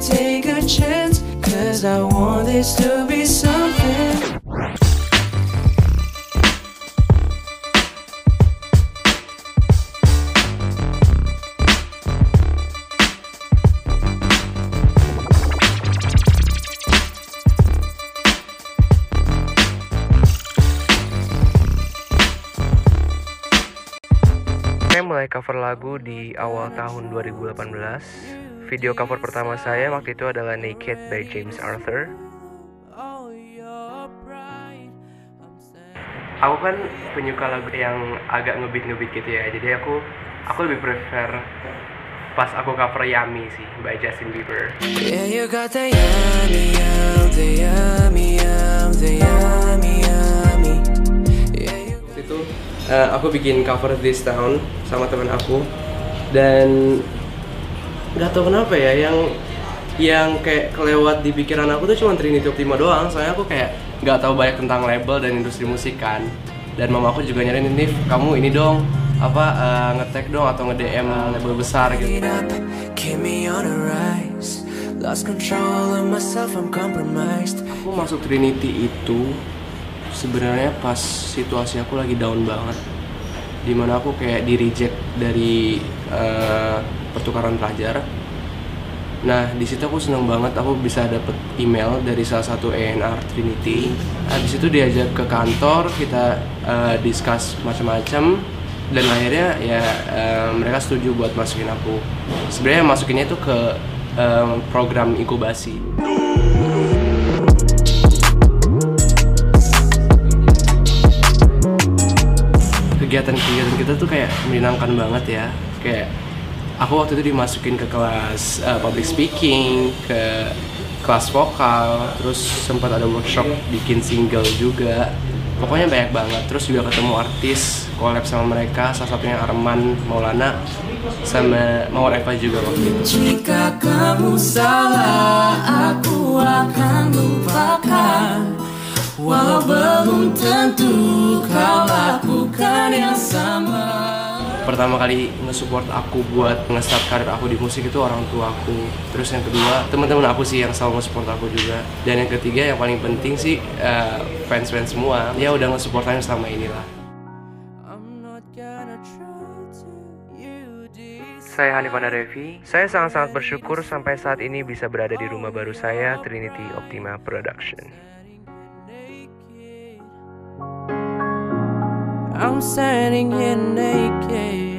take a chance, cause I want this to be something. Saya mulai cover lagu di awal tahun 2018. Video cover pertama saya waktu itu adalah Naked by James Arthur. Aku kan penyuka lagu yang agak ngebeat gitu ya. Jadi aku aku lebih prefer pas aku cover Yummy sih by Justin Bieber. Yeah, you got the yummy, yum, the yummy, yum, the yummy, yummy. Yeah, you Waktu itu eh, aku bikin cover This Town sama teman aku dan nggak tahu kenapa ya yang yang kayak kelewat di pikiran aku tuh cuma Trinity Optima doang. Soalnya aku kayak nggak tahu banyak tentang label dan industri musik kan. Dan mama aku juga nyariin Nif kamu ini dong apa eh, nge-tag dong atau nge-DM label besar gitu. Aku masuk Trinity itu sebenarnya pas situasi aku lagi down banget. Di mana aku kayak di reject dari eh, pertukaran pelajar. Nah di situ aku seneng banget aku bisa dapet email dari salah satu ENR Trinity. Habis itu diajak ke kantor kita eh, discuss macam-macam dan akhirnya ya eh, mereka setuju buat masukin aku. Sebenarnya masukinnya itu ke eh, program inkubasi. Kegiatan-kegiatan kita tuh kayak menyenangkan banget ya. Kayak aku waktu itu dimasukin ke kelas uh, public speaking ke kelas vokal terus sempat ada workshop bikin single juga pokoknya banyak banget terus juga ketemu artis collab sama mereka salah satunya Arman Maulana sama Mawar Eva juga waktu itu Jika kamu salah, aku akan lupakan. Walau belum tentu kau lakukan yang sama. Pertama kali nge-support aku buat nge-start karir aku di musik itu orang tua aku terus yang kedua teman-teman aku sih yang selalu nge-support aku juga dan yang ketiga yang paling penting sih eh, fans-fans semua ya udah nge-support aku selama inilah I'm not gonna try to you this. Saya Hanifan Devi. Saya sangat-sangat bersyukur sampai saat ini bisa berada di rumah baru saya, Trinity Optima Production. I'm standing here naked.